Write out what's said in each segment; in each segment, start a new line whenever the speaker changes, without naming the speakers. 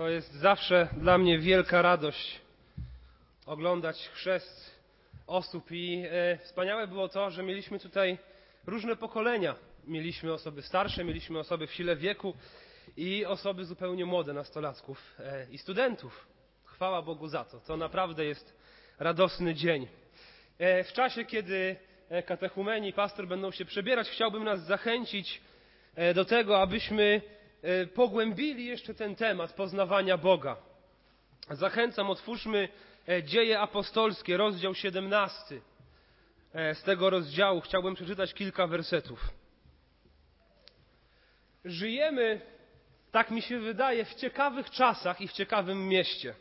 To jest zawsze dla mnie wielka radość oglądać chrzest osób i e, wspaniałe było to, że mieliśmy tutaj różne pokolenia. Mieliśmy osoby starsze, mieliśmy osoby w sile wieku i osoby zupełnie młode, nastolatków e, i studentów. Chwała Bogu za to. To naprawdę jest radosny dzień. E, w czasie, kiedy katechumeni pastor będą się przebierać, chciałbym nas zachęcić do tego, abyśmy pogłębili jeszcze ten temat poznawania Boga. Zachęcam, otwórzmy e, Dzieje Apostolskie, rozdział 17. E, Z tego rozdziału chciałbym przeczytać kilka wersetów. Żyjemy, tak mi się wydaje, w ciekawych czasach i w ciekawym mieście.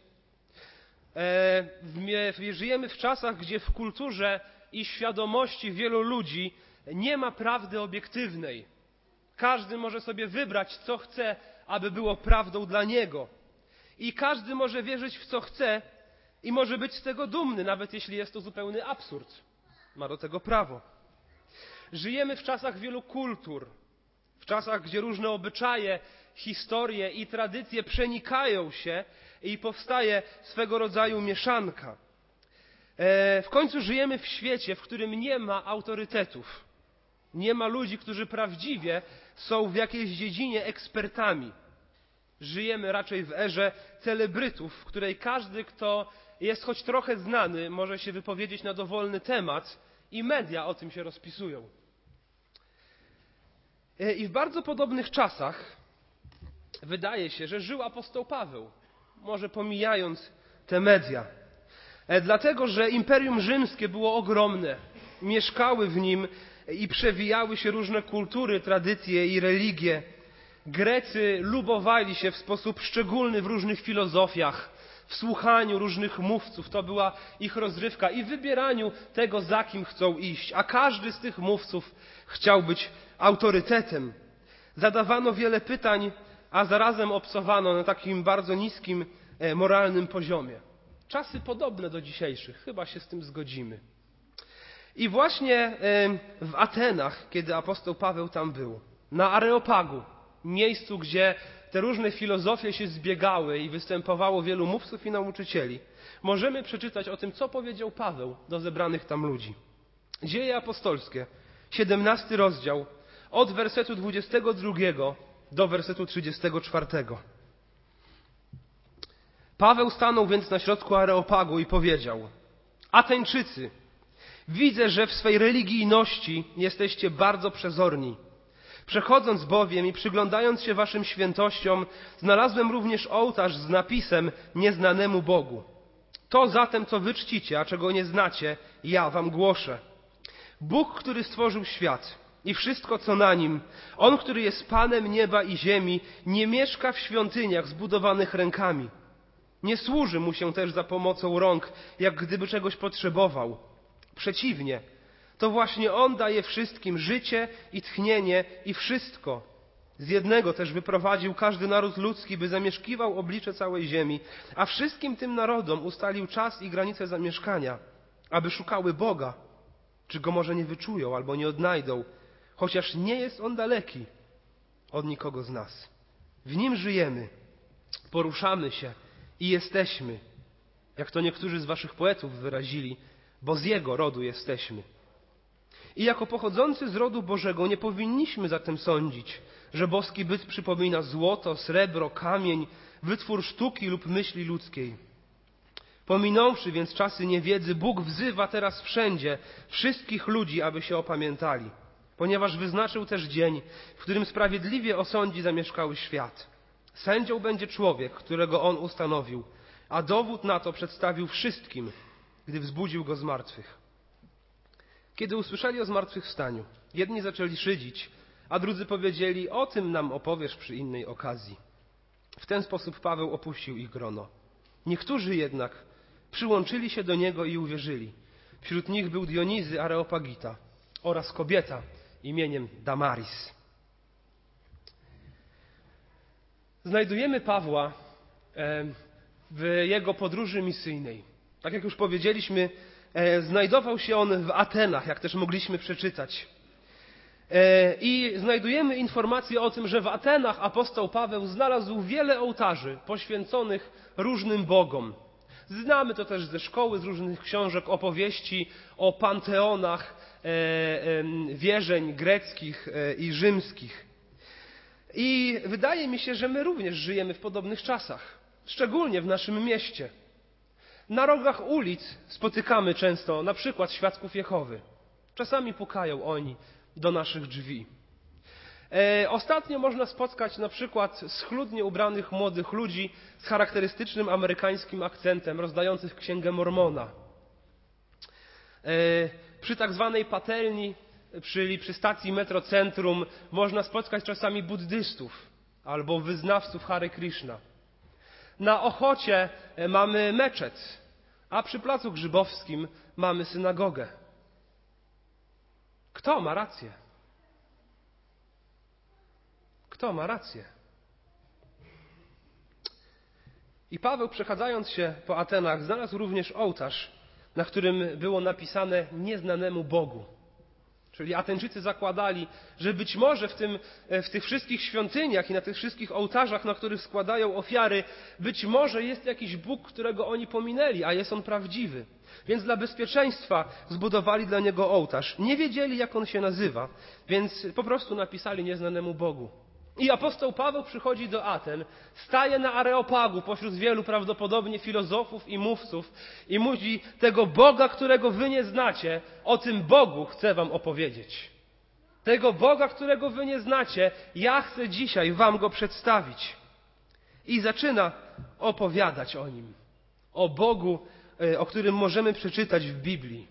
E, Żyjemy w czasach, gdzie w kulturze i świadomości wielu ludzi nie ma prawdy obiektywnej. Każdy może sobie wybrać, co chce, aby było prawdą dla niego. I każdy może wierzyć w co chce i może być z tego dumny, nawet jeśli jest to zupełny absurd. Ma do tego prawo. Żyjemy w czasach wielu kultur, w czasach, gdzie różne obyczaje, historie i tradycje przenikają się i powstaje swego rodzaju mieszanka. E, W końcu żyjemy w świecie, w którym nie ma autorytetów. Nie ma ludzi, którzy prawdziwie są w jakiejś dziedzinie ekspertami. Żyjemy raczej w erze celebrytów, w której każdy, kto jest choć trochę znany, może się wypowiedzieć na dowolny temat i media o tym się rozpisują. E, I w bardzo podobnych czasach wydaje się, że żył apostoł Paweł, może pomijając te media. E, Dlatego, że Imperium Rzymskie było ogromne, mieszkały w nim i przewijały się różne kultury, tradycje i religie. Grecy lubowali się w sposób szczególny w różnych filozofiach, w słuchaniu różnych mówców. To była ich rozrywka i wybieraniu tego, za kim chcą iść. A każdy z tych mówców chciał być autorytetem. Zadawano wiele pytań, a zarazem obcowano na takim bardzo niskim e, moralnym poziomie. Czasy podobne do dzisiejszych, chyba się z tym zgodzimy. I właśnie w Atenach, kiedy apostoł Paweł tam był, na Areopagu, miejscu, gdzie te różne filozofie się zbiegały i występowało wielu mówców i nauczycieli, możemy przeczytać o tym, co powiedział Paweł do zebranych tam ludzi. Dzieje apostolskie, 17 rozdział, od wersetu 22 do wersetu 34. Paweł stanął więc na środku Areopagu i powiedział: Ateńczycy, widzę, że w swej religijności jesteście bardzo przezorni. Przechodząc bowiem i przyglądając się waszym świętościom, znalazłem również ołtarz z napisem nieznanemu Bogu. To zatem, co wy czcicie, a czego nie znacie, ja wam głoszę. Bóg, który stworzył świat i wszystko, co na nim, On, który jest Panem nieba i ziemi, nie mieszka w świątyniach zbudowanych rękami. Nie służy mu się też za pomocą rąk, jak gdyby czegoś potrzebował. Przeciwnie, to właśnie On daje wszystkim życie i tchnienie i wszystko. Z jednego też wyprowadził każdy naród ludzki, by zamieszkiwał oblicze całej ziemi, a wszystkim tym narodom ustalił czas i granice zamieszkania, aby szukały Boga. Czy go może nie wyczują albo nie odnajdą, chociaż nie jest on daleki od nikogo z nas. W nim żyjemy, poruszamy się i jesteśmy, jak to niektórzy z waszych poetów wyrazili, bo z jego rodu jesteśmy. I jako pochodzący z rodu Bożego nie powinniśmy zatem sądzić, że boski byt przypomina złoto, srebro, kamień, wytwór sztuki lub myśli ludzkiej. Pominąwszy więc czasy niewiedzy, Bóg wzywa teraz wszędzie wszystkich ludzi, aby się opamiętali, ponieważ wyznaczył też dzień, w którym sprawiedliwie osądzi zamieszkały świat. Sędzią będzie człowiek, którego on ustanowił, a dowód na to przedstawił wszystkim, gdy wzbudził go z martwych. Kiedy usłyszeli o zmartwychwstaniu, jedni zaczęli szydzić, a drudzy powiedzieli: O tym nam opowiesz przy innej okazji. W ten sposób Paweł opuścił ich grono. Niektórzy jednak przyłączyli się do niego i uwierzyli. Wśród nich był Dionizy Areopagita oraz kobieta imieniem Damaris. Znajdujemy Pawła w jego podróży misyjnej. Tak jak już powiedzieliśmy, e, znajdował się on w Atenach, jak też mogliśmy przeczytać. E, I znajdujemy informację o tym, że w Atenach apostoł Paweł znalazł wiele ołtarzy poświęconych różnym bogom. Znamy to też ze szkoły, z różnych książek, opowieści o panteonach e, wierzeń greckich i rzymskich. I wydaje mi się, że my również żyjemy w podobnych czasach, szczególnie w naszym mieście. Na rogach ulic spotykamy często na przykład świadków Jehowy. Czasami pukają oni do naszych drzwi. E, ostatnio można spotkać na przykład schludnie ubranych młodych ludzi z charakterystycznym amerykańskim akcentem, rozdających księgę Mormona. E, przy tak zwanej patelni, czyli przy stacji metrocentrum, można spotkać czasami buddystów albo wyznawców Hare Krishna. Na Ochocie e, mamy meczet, a przy Placu Grzybowskim mamy synagogę. Kto ma rację? Kto ma rację? I Paweł, przechadzając się po Atenach, znalazł również ołtarz, na którym było napisane nieznanemu Bogu. Czyli Ateńczycy zakładali, że być może w, tym, w tych wszystkich świątyniach i na tych wszystkich ołtarzach, na których składają ofiary, być może jest jakiś Bóg, którego oni pominęli, a jest on prawdziwy. Więc dla bezpieczeństwa zbudowali dla niego ołtarz. Nie wiedzieli, jak on się nazywa, więc po prostu napisali nieznanemu Bogu. I apostoł Paweł przychodzi do Aten, staje na areopagu pośród wielu prawdopodobnie filozofów i mówców i mówi: Tego Boga, którego wy nie znacie, o tym Bogu chcę wam opowiedzieć. Tego Boga, którego wy nie znacie, ja chcę dzisiaj wam go przedstawić. I zaczyna opowiadać o nim. O Bogu, e, o którym możemy przeczytać w Biblii.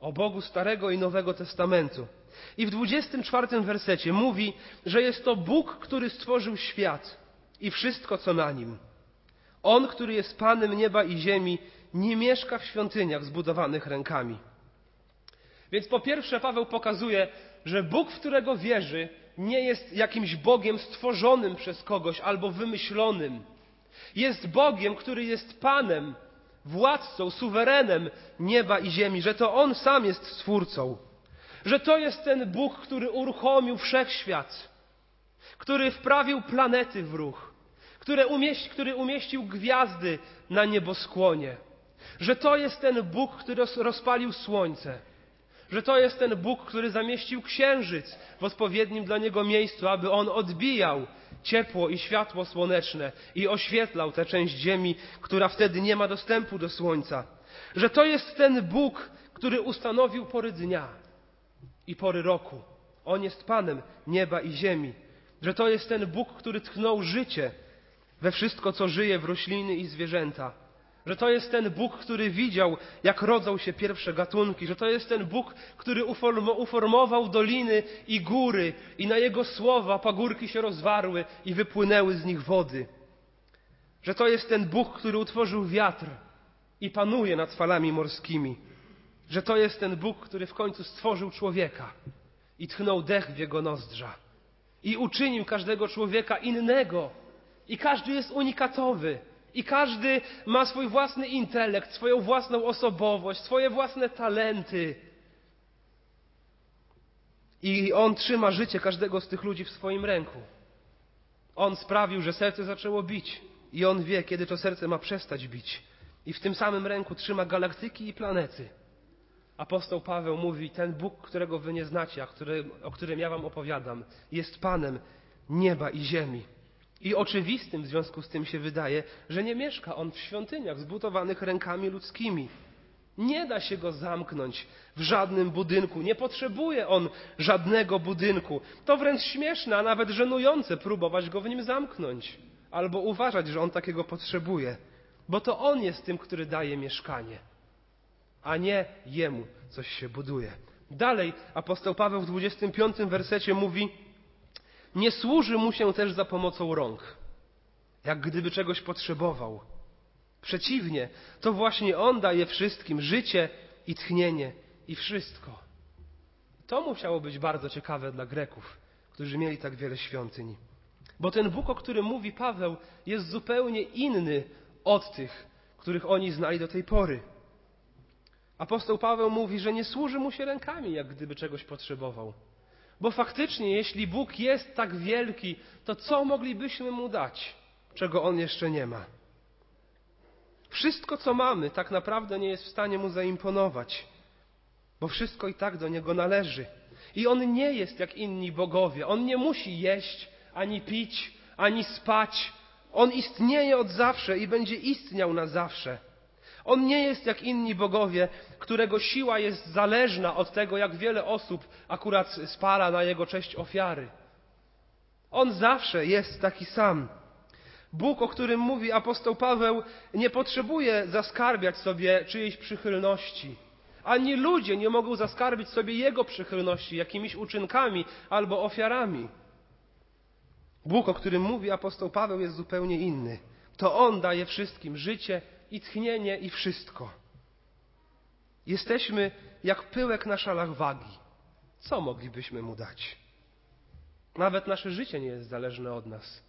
O Bogu Starego i Nowego Testamentu. I w 24 wersecie mówi, że jest to Bóg, który stworzył świat i wszystko, co na nim. On, który jest Panem nieba i ziemi, nie mieszka w świątyniach zbudowanych rękami. Więc po pierwsze Paweł pokazuje, że Bóg, w którego wierzy, nie jest jakimś Bogiem stworzonym przez kogoś albo wymyślonym. Jest Bogiem, który jest Panem, władcą, suwerenem nieba i ziemi, że to On sam jest Stwórcą że to jest ten Bóg, który uruchomił wszechświat, który wprawił planety w ruch, który, który umieścił gwiazdy na nieboskłonie, że to jest ten Bóg, który rozpalił słońce, że to jest ten Bóg, który zamieścił księżyc w odpowiednim dla niego miejscu, aby on odbijał ciepło i światło słoneczne i oświetlał tę część ziemi, która wtedy nie ma dostępu do słońca. Że to jest ten Bóg, który ustanowił pory dnia, i pory roku. On jest Panem nieba i ziemi. Że to jest ten Bóg, który tchnął życie we wszystko, co żyje, w rośliny i zwierzęta. Że to jest ten Bóg, który widział, jak rodzą się pierwsze gatunki. Że to jest ten Bóg, który uformował doliny i góry, i na Jego słowa pagórki się rozwarły i wypłynęły z nich wody. Że to jest ten Bóg, który utworzył wiatr i panuje nad falami morskimi że to jest ten Bóg, który w końcu stworzył człowieka i tchnął dech w jego nozdrza i uczynił każdego człowieka innego. I każdy jest unikatowy. I każdy ma swój własny intelekt, swoją własną osobowość, swoje własne talenty. I On trzyma życie każdego z tych ludzi w swoim ręku. On sprawił, że serce zaczęło bić. I On wie, kiedy to serce ma przestać bić. I w tym samym ręku trzyma galaktyki i planety. Apostoł Paweł mówi: Ten Bóg, którego wy nie znacie, a który, o którym ja wam opowiadam, jest Panem nieba i ziemi. I oczywistym w związku z tym się wydaje, że nie mieszka on w świątyniach zbudowanych rękami ludzkimi. Nie da się go zamknąć w żadnym budynku, nie potrzebuje on żadnego budynku. To wręcz śmieszne, a nawet żenujące próbować go w nim zamknąć, albo uważać, że on takiego potrzebuje, bo to on jest tym, który daje mieszkanie a nie jemu coś się buduje. Dalej apostoł Paweł w 25 wersecie mówi: Nie służy mu się też za pomocą rąk, jak gdyby czegoś potrzebował. Przeciwnie, to właśnie on daje wszystkim życie i tchnienie i wszystko. To musiało być bardzo ciekawe dla Greków, którzy mieli tak wiele świątyń. Bo ten Bóg, o którym mówi Paweł, jest zupełnie inny od tych, których oni znali do tej pory. Apostoł Paweł mówi, że nie służy mu się rękami, jak gdyby czegoś potrzebował. Bo faktycznie, jeśli Bóg jest tak wielki, to co moglibyśmy mu dać, czego on jeszcze nie ma? Wszystko, co mamy, tak naprawdę nie jest w stanie mu zaimponować, bo wszystko i tak do niego należy. I on nie jest jak inni bogowie. On nie musi jeść, ani pić, ani spać. On istnieje od zawsze i będzie istniał na zawsze. On nie jest jak inni bogowie, którego siła jest zależna od tego, jak wiele osób akurat spala na jego cześć ofiary. On zawsze jest taki sam. Bóg, o którym mówi apostoł Paweł, nie potrzebuje zaskarbiać sobie czyjejś przychylności. Ani ludzie nie mogą zaskarbić sobie Jego przychylności jakimiś uczynkami albo ofiarami. Bóg, o którym mówi apostoł Paweł, jest zupełnie inny. To On daje wszystkim życie i tchnienie i wszystko. Jesteśmy jak pyłek na szalach wagi. Co moglibyśmy Mu dać? Nawet nasze życie nie jest zależne od nas.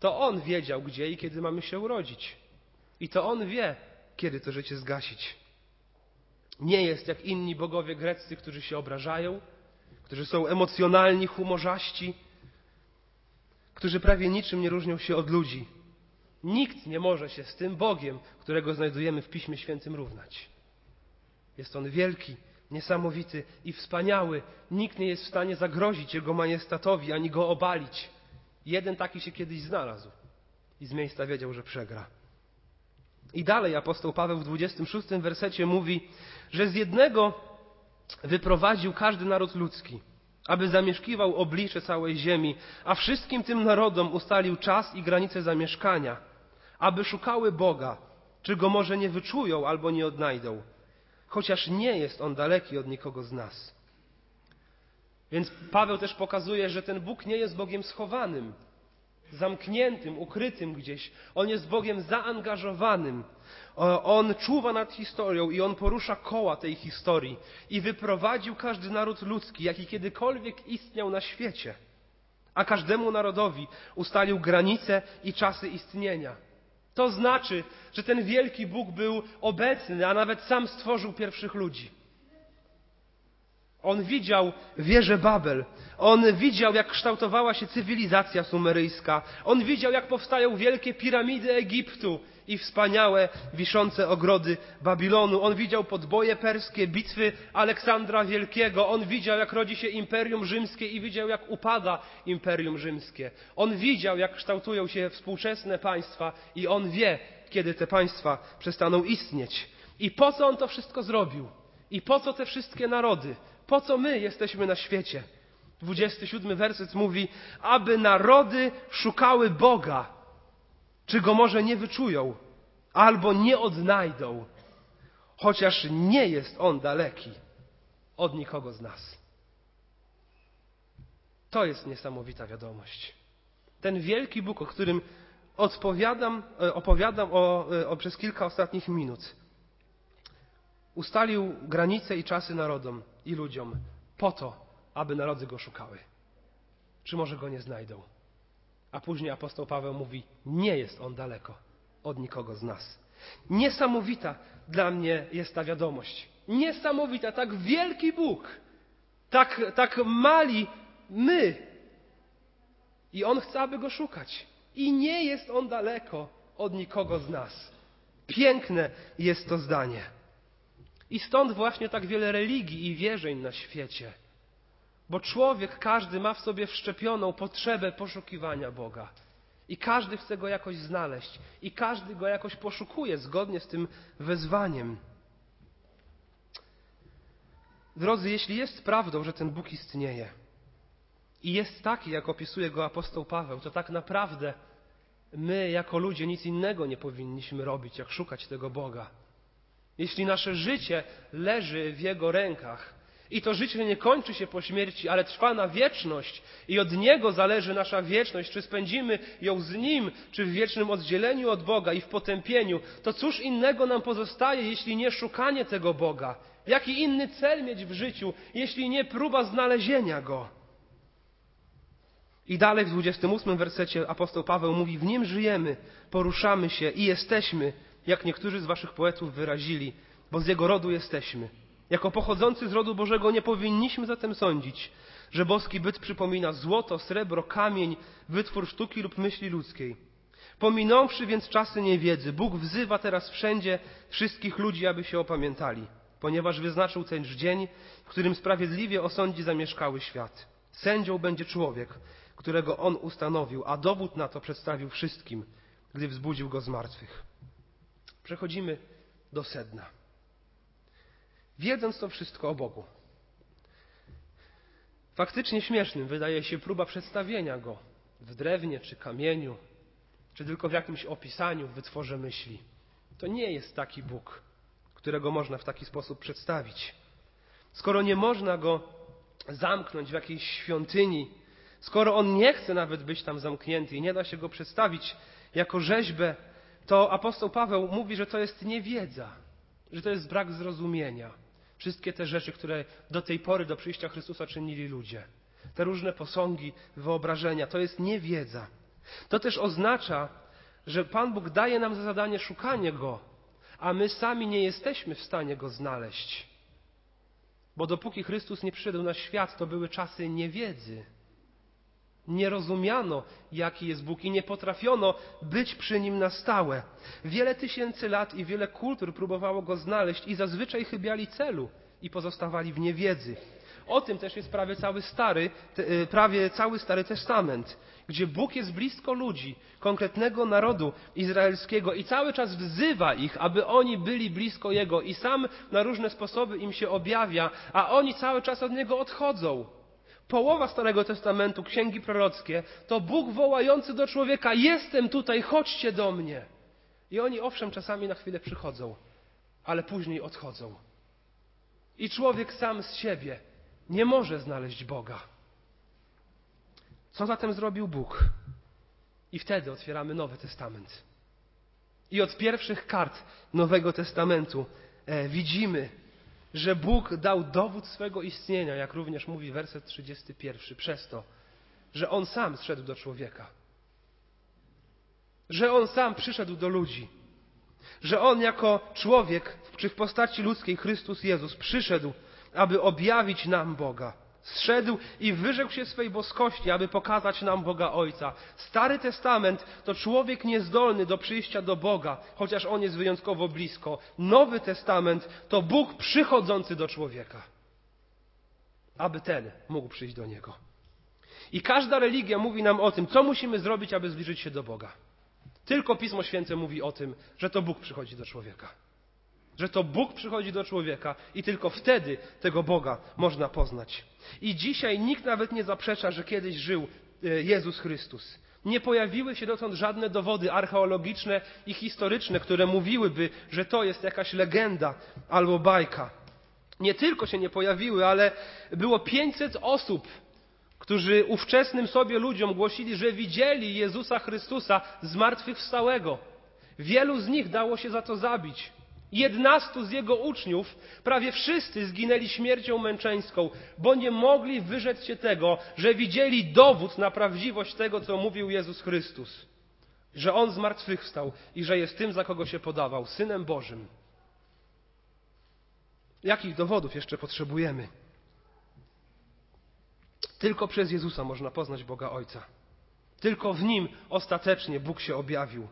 To On wiedział, gdzie i kiedy mamy się urodzić. I to On wie, kiedy to życie zgasić. Nie jest jak inni bogowie greccy, którzy się obrażają, którzy są emocjonalni, humorzaści, którzy prawie niczym nie różnią się od ludzi. Nikt nie może się z tym Bogiem, którego znajdujemy w Piśmie Świętym, równać. Jest On wielki, niesamowity i wspaniały. Nikt nie jest w stanie zagrozić Jego majestatowi ani go obalić. Jeden taki się kiedyś znalazł i z miejsca wiedział, że przegra. I dalej apostoł Paweł w 26 wersecie mówi, że z jednego wyprowadził każdy naród ludzki, aby zamieszkiwał oblicze całej ziemi, a wszystkim tym narodom ustalił czas i granice zamieszkania, aby szukały Boga, czy go może nie wyczują albo nie odnajdą, chociaż nie jest on daleki od nikogo z nas. Więc Paweł też pokazuje, że ten Bóg nie jest Bogiem schowanym, zamkniętym, ukrytym gdzieś. On jest Bogiem zaangażowanym. On czuwa nad historią i on porusza koła tej historii i wyprowadził każdy naród ludzki, jaki kiedykolwiek istniał na świecie. A każdemu narodowi ustalił granice i czasy istnienia. To znaczy, że ten wielki Bóg był obecny, a nawet sam stworzył pierwszych ludzi. On widział wieżę Babel. On widział, jak kształtowała się cywilizacja sumeryjska. On widział, jak powstają wielkie piramidy Egiptu i wspaniałe, wiszące ogrody Babilonu. On widział podboje perskie, bitwy Aleksandra Wielkiego. On widział, jak rodzi się Imperium Rzymskie i widział, jak upada Imperium Rzymskie. On widział, jak kształtują się współczesne państwa i on wie, kiedy te państwa przestaną istnieć. I po co on to wszystko zrobił? I po co te wszystkie narody? Po co my jesteśmy na świecie? 27 werset mówi, aby narody szukały Boga, czy go może nie wyczują, albo nie odnajdą, chociaż nie jest on daleki od nikogo z nas. To jest niesamowita wiadomość. Ten wielki Bóg, o którym odpowiadam, e, opowiadam o, e, o, przez kilka ostatnich minut, ustalił granice i czasy narodom i ludziom po to, aby narody go szukały. Czy może go nie znajdą? A później apostoł Paweł mówi: Nie jest on daleko od nikogo z nas. Niesamowita dla mnie jest ta wiadomość. Niesamowita, tak wielki Bóg, tak, tak mali my. I on chce, aby go szukać. I nie jest on daleko od nikogo z nas. Piękne jest to zdanie. I stąd właśnie tak wiele religii i wierzeń na świecie. Bo człowiek każdy ma w sobie wszczepioną potrzebę poszukiwania Boga. I każdy chce go jakoś znaleźć. I każdy go jakoś poszukuje zgodnie z tym wezwaniem. Drodzy, jeśli jest prawdą, że ten Bóg istnieje i jest taki, jak opisuje go apostoł Paweł, to tak naprawdę my, jako ludzie, nic innego nie powinniśmy robić, jak szukać tego Boga. Jeśli nasze życie leży w Jego rękach i to życie nie kończy się po śmierci, ale trwa na wieczność i od Niego zależy nasza wieczność, czy spędzimy ją z Nim, czy w wiecznym oddzieleniu od Boga i w potępieniu, to cóż innego nam pozostaje, jeśli nie szukanie tego Boga? Jaki inny cel mieć w życiu, jeśli nie próba znalezienia Go? I dalej w 28 wersecie apostoł Paweł mówi: W nim żyjemy, poruszamy się i jesteśmy, jak niektórzy z waszych poetów wyrazili, bo z jego rodu jesteśmy. Jako pochodzący z rodu Bożego nie powinniśmy zatem sądzić, że boski byt przypomina złoto, srebro, kamień, wytwór sztuki lub myśli ludzkiej. Pominąwszy więc czasy niewiedzy, Bóg wzywa teraz wszędzie wszystkich ludzi, aby się opamiętali, ponieważ wyznaczył ten dzień, w którym sprawiedliwie osądzi zamieszkały świat. Sędzią będzie człowiek, którego On ustanowił, a dowód na to przedstawił wszystkim, gdy wzbudził go z martwych. Przechodzimy do sedna. Wiedząc to wszystko o Bogu, faktycznie śmiesznym wydaje się próba przedstawienia Go w drewnie czy kamieniu, czy tylko w jakimś opisaniu w wytworze myśli. To nie jest taki Bóg, którego można w taki sposób przedstawić. Skoro nie można Go zamknąć w jakiejś świątyni, skoro On nie chce nawet być tam zamknięty i nie da się Go przedstawić jako rzeźbę, to apostoł Paweł mówi, że to jest niewiedza, że to jest brak zrozumienia. Wszystkie te rzeczy, które do tej pory, do przyjścia Chrystusa czynili ludzie. Te różne posągi, wyobrażenia, to jest niewiedza. To też oznacza, że Pan Bóg daje nam za zadanie szukanie Go, a my sami nie jesteśmy w stanie Go znaleźć. Bo dopóki Chrystus nie przyszedł na świat, to były czasy niewiedzy. Nie rozumiano, jaki jest Bóg i nie potrafiono być przy Nim na stałe. Wiele tysięcy lat i wiele kultur próbowało Go znaleźć i zazwyczaj chybiali celu i pozostawali w niewiedzy. O tym też jest prawie cały stary, y, prawie cały Stary Testament, gdzie Bóg jest blisko ludzi, konkretnego narodu izraelskiego i cały czas wzywa ich, aby oni byli blisko Jego i sam na różne sposoby im się objawia, a oni cały czas od Niego odchodzą. Połowa Starego Testamentu, księgi prorockie, to Bóg wołający do człowieka: Jestem tutaj, chodźcie do mnie. I oni owszem czasami na chwilę przychodzą, ale później odchodzą. I człowiek sam z siebie nie może znaleźć Boga. Co zatem zrobił Bóg? I wtedy otwieramy Nowy Testament. I od pierwszych kart Nowego Testamentu e, widzimy, że Bóg dał dowód swego istnienia, jak również mówi werset 31, przez to, że On sam zszedł do człowieka. Że On sam przyszedł do ludzi. Że On jako człowiek, czy w postaci ludzkiej Chrystus Jezus, przyszedł, aby objawić nam Boga. Zszedł i wyrzekł się swej boskości, aby pokazać nam Boga Ojca. Stary Testament to człowiek niezdolny do przyjścia do Boga, chociaż on jest wyjątkowo blisko. Nowy Testament to Bóg przychodzący do człowieka, aby ten mógł przyjść do niego. I każda religia mówi nam o tym, co musimy zrobić, aby zbliżyć się do Boga. Tylko Pismo Święte mówi o tym, że to Bóg przychodzi do człowieka że to Bóg przychodzi do człowieka i tylko wtedy tego Boga można poznać. I dzisiaj nikt nawet nie zaprzecza, że kiedyś żył e, Jezus Chrystus. Nie pojawiły się dotąd żadne dowody archeologiczne i historyczne, które mówiłyby, że to jest jakaś legenda albo bajka. Nie tylko się nie pojawiły, ale było 500 osób, którzy ówczesnym sobie ludziom głosili, że widzieli Jezusa Chrystusa zmartwychwstałego. Wielu z nich dało się za to zabić. Jednastu z jego uczniów, prawie wszyscy zginęli śmiercią męczeńską, bo nie mogli wyrzec się tego, że widzieli dowód na prawdziwość tego, co mówił Jezus Chrystus. Że On zmartwychwstał i że jest tym, za kogo się podawał, Synem Bożym. Jakich dowodów jeszcze potrzebujemy? Tylko przez Jezusa można poznać Boga Ojca. Tylko w Nim ostatecznie Bóg się objawił.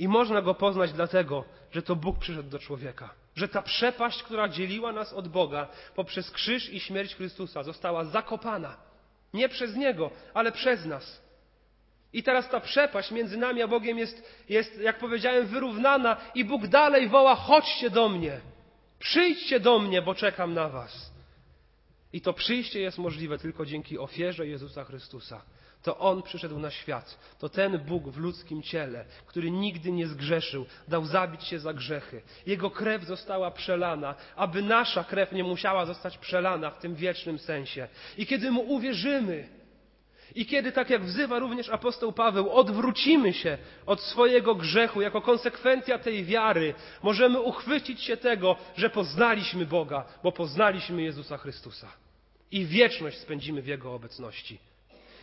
I można go poznać dlatego, że to Bóg przyszedł do człowieka. Że ta przepaść, która dzieliła nas od Boga poprzez krzyż i śmierć Chrystusa, została zakopana. Nie przez Niego, ale przez nas. I teraz ta przepaść między nami a Bogiem jest, jest, jak powiedziałem, wyrównana, i Bóg dalej woła: chodźcie do mnie, przyjdźcie do mnie, bo czekam na Was. I to przyjście jest możliwe tylko dzięki ofierze Jezusa Chrystusa. To On przyszedł na świat. To ten Bóg w ludzkim ciele, który nigdy nie zgrzeszył, dał zabić się za grzechy. Jego krew została przelana, aby nasza krew nie musiała zostać przelana w tym wiecznym sensie. I kiedy Mu uwierzymy, i kiedy, tak jak wzywa również apostoł Paweł, odwrócimy się od swojego grzechu jako konsekwencja tej wiary, możemy uchwycić się tego, że poznaliśmy Boga, bo poznaliśmy Jezusa Chrystusa. I wieczność spędzimy w Jego obecności.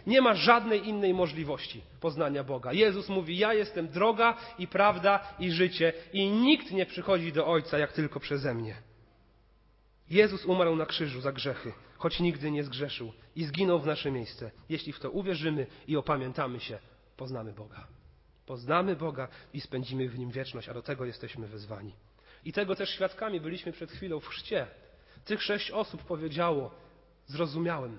Nie ma żadnej innej możliwości poznania Boga. Jezus mówi: Ja jestem droga i prawda i życie, i nikt nie przychodzi do Ojca jak tylko przeze mnie. Jezus umarł na krzyżu za grzechy, choć nigdy nie zgrzeszył i zginął w nasze miejsce. Jeśli w to uwierzymy i opamiętamy się, poznamy Boga. Poznamy Boga i spędzimy w Nim wieczność, a do tego jesteśmy wezwani. I tego też świadkami byliśmy przed chwilą w chrzcie. Tych sześć osób powiedziało: Zrozumiałem,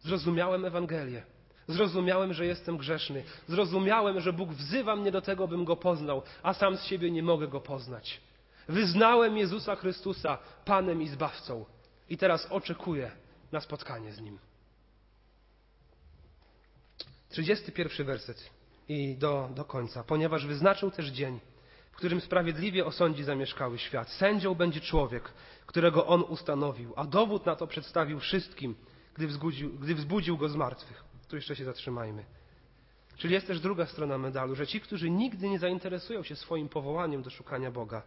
zrozumiałem Ewangelię. Zrozumiałem, że jestem grzeszny. Zrozumiałem, że Bóg wzywa mnie do tego, bym go poznał, a sam z siebie nie mogę go poznać. Wyznałem Jezusa Chrystusa Panem i Zbawcą i teraz oczekuję na spotkanie z Nim. 31 werset i do, do końca. Ponieważ wyznaczył też dzień, w którym sprawiedliwie osądzi zamieszkały świat. Sędzią będzie człowiek, którego on ustanowił, a dowód na to przedstawił wszystkim, gdy gdy wzbudził go z martwych. Tu jeszcze się zatrzymajmy. Czyli jest też druga strona medalu, że ci, którzy nigdy nie zainteresują się swoim powołaniem do szukania Boga,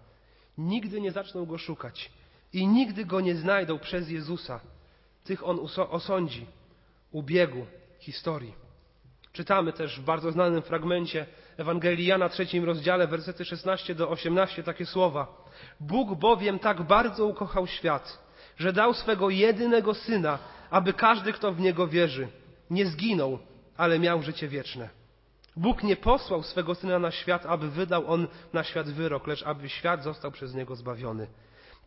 nigdy nie zaczną go szukać i nigdy go nie znajdą przez Jezusa, tych on osądzi u biegu historii. Czytamy też w bardzo znanym fragmencie Ewangelii Jana, trzecim rozdziale, wersety 16 do 18, takie słowa. Bóg bowiem tak bardzo ukochał świat, że dał swego jedynego syna, aby każdy, kto w niego wierzy, nie zginął, ale miał życie wieczne. Bóg nie posłał swego syna na świat, aby wydał on na świat wyrok, lecz aby świat został przez niego zbawiony.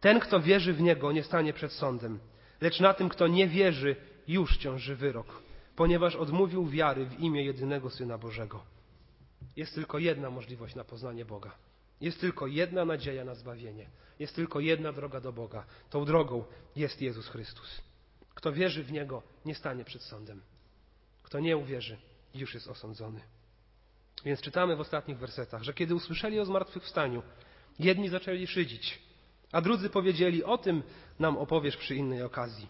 Ten, kto wierzy w niego, nie stanie przed sądem, lecz na tym, kto nie wierzy, już ciąży wyrok, ponieważ odmówił wiary w imię jedynego syna Bożego. Jest tylko jedna możliwość na poznanie Boga. Jest tylko jedna nadzieja na zbawienie. Jest tylko jedna droga do Boga. Tą drogą jest Jezus Chrystus. Kto wierzy w Niego, nie stanie przed sądem. Kto nie uwierzy, już jest osądzony. Więc czytamy w ostatnich wersetach, że kiedy usłyszeli o zmartwychwstaniu, jedni zaczęli szydzić, a drudzy powiedzieli: O tym nam opowiesz przy innej okazji.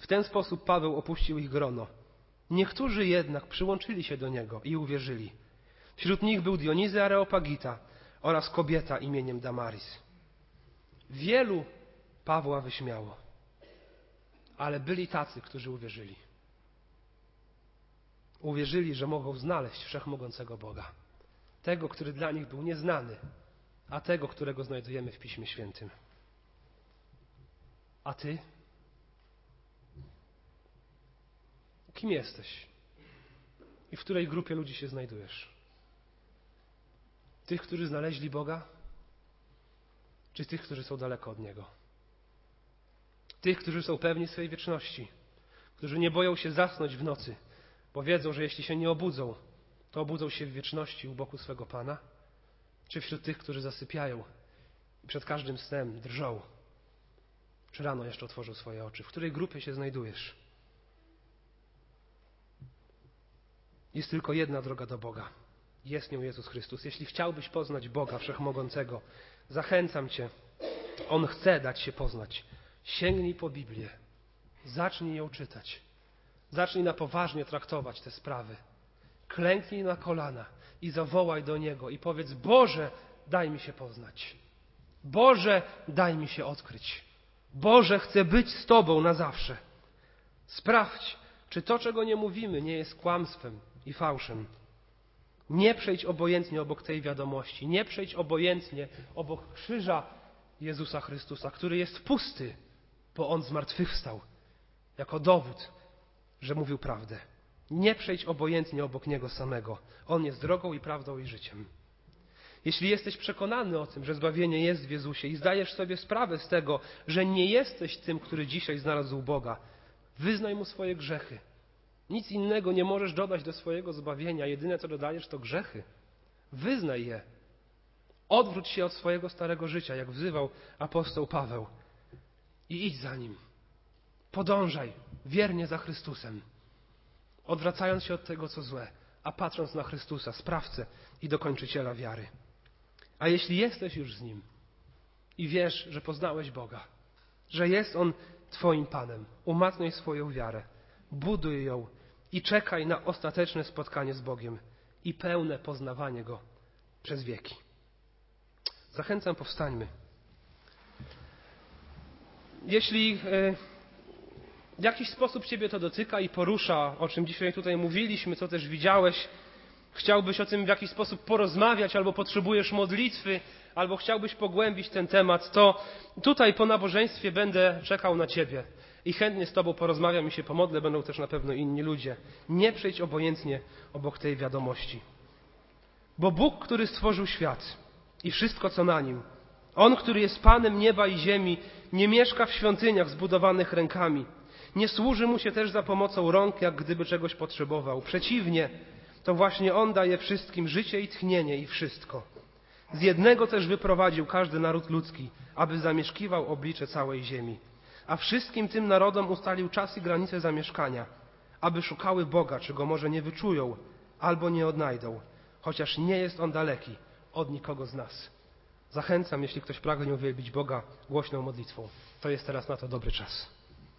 W ten sposób Paweł opuścił ich grono. Niektórzy jednak przyłączyli się do niego i uwierzyli. Wśród nich był Dionizy Areopagita oraz kobieta imieniem Damaris. Wielu Pawła wyśmiało, ale byli tacy, którzy uwierzyli uwierzyli, że mogą znaleźć wszechmogącego Boga. Tego, który dla nich był nieznany, a tego, którego znajdujemy w Piśmie Świętym. A ty? Kim jesteś? I w której grupie ludzi się znajdujesz? Tych, którzy znaleźli Boga? Czy tych, którzy są daleko od Niego? Tych, którzy są pewni swojej wieczności, którzy nie boją się zasnąć w nocy, bo wiedzą, że jeśli się nie obudzą, to obudzą się w wieczności u boku swego Pana? Czy wśród tych, którzy zasypiają i przed każdym snem drżą? Czy rano jeszcze otworzą swoje oczy? W której grupie się znajdujesz? Jest tylko jedna droga do Boga. Jest nią Jezus Chrystus. Jeśli chciałbyś poznać Boga Wszechmogącego, zachęcam Cię. On chce dać się poznać. Sięgnij po Biblię. Zacznij ją czytać. Zacznij na poważnie traktować te sprawy. Klęknij na kolana i zawołaj do Niego i powiedz: Boże, daj mi się poznać. Boże, daj mi się odkryć. Boże, chcę być z Tobą na zawsze. Sprawdź, czy to, czego nie mówimy, nie jest kłamstwem i fałszem. Nie przejdź obojętnie obok tej wiadomości. Nie przejdź obojętnie obok krzyża Jezusa Chrystusa, który jest pusty, bo On zmartwychwstał jako dowód że mówił prawdę. Nie przejdź obojętnie obok Niego samego. On jest drogą i prawdą i życiem. Jeśli jesteś przekonany o tym, że zbawienie jest w Jezusie i zdajesz sobie sprawę z tego, że nie jesteś tym, który dzisiaj znalazł Boga, wyznaj Mu swoje grzechy. Nic innego nie możesz dodać do swojego zbawienia. Jedyne, co dodajesz, to grzechy. Wyznaj je. Odwróć się od swojego starego życia, jak wzywał apostoł Paweł. I idź za nim. Podążaj wiernie za Chrystusem, odwracając się od tego, co złe, a patrząc na Chrystusa, sprawcę i dokończyciela wiary. A jeśli jesteś już z Nim i wiesz, że poznałeś Boga, że jest On Twoim Panem, umacnij swoją wiarę, buduj ją i czekaj na ostateczne spotkanie z Bogiem i pełne poznawanie Go przez wieki. Zachęcam, powstańmy. Jeśli. Yy, w jakiś sposób Ciebie to dotyka i porusza, o czym dzisiaj tutaj mówiliśmy, co też widziałeś, chciałbyś o tym w jakiś sposób porozmawiać, albo potrzebujesz modlitwy, albo chciałbyś pogłębić ten temat, to tutaj po nabożeństwie będę czekał na Ciebie i chętnie z Tobą porozmawiam i się pomodlę, będą też na pewno inni ludzie. Nie przejdź obojętnie obok tej wiadomości. Bo Bóg, który stworzył świat i wszystko, co na nim, On, który jest Panem nieba i ziemi, nie mieszka w świątyniach zbudowanych rękami. Nie służy mu się też za pomocą rąk, jak gdyby czegoś potrzebował. Przeciwnie, to właśnie On daje wszystkim życie i tchnienie i wszystko. Z jednego też wyprowadził każdy naród ludzki, aby zamieszkiwał oblicze całej ziemi. A wszystkim tym narodom ustalił czas i granice zamieszkania, aby szukały Boga, czego może nie wyczują albo nie odnajdą, chociaż nie jest On daleki od nikogo z nas. Zachęcam, jeśli ktoś pragnie uwielbić Boga głośną modlitwą. To jest teraz na to dobry czas.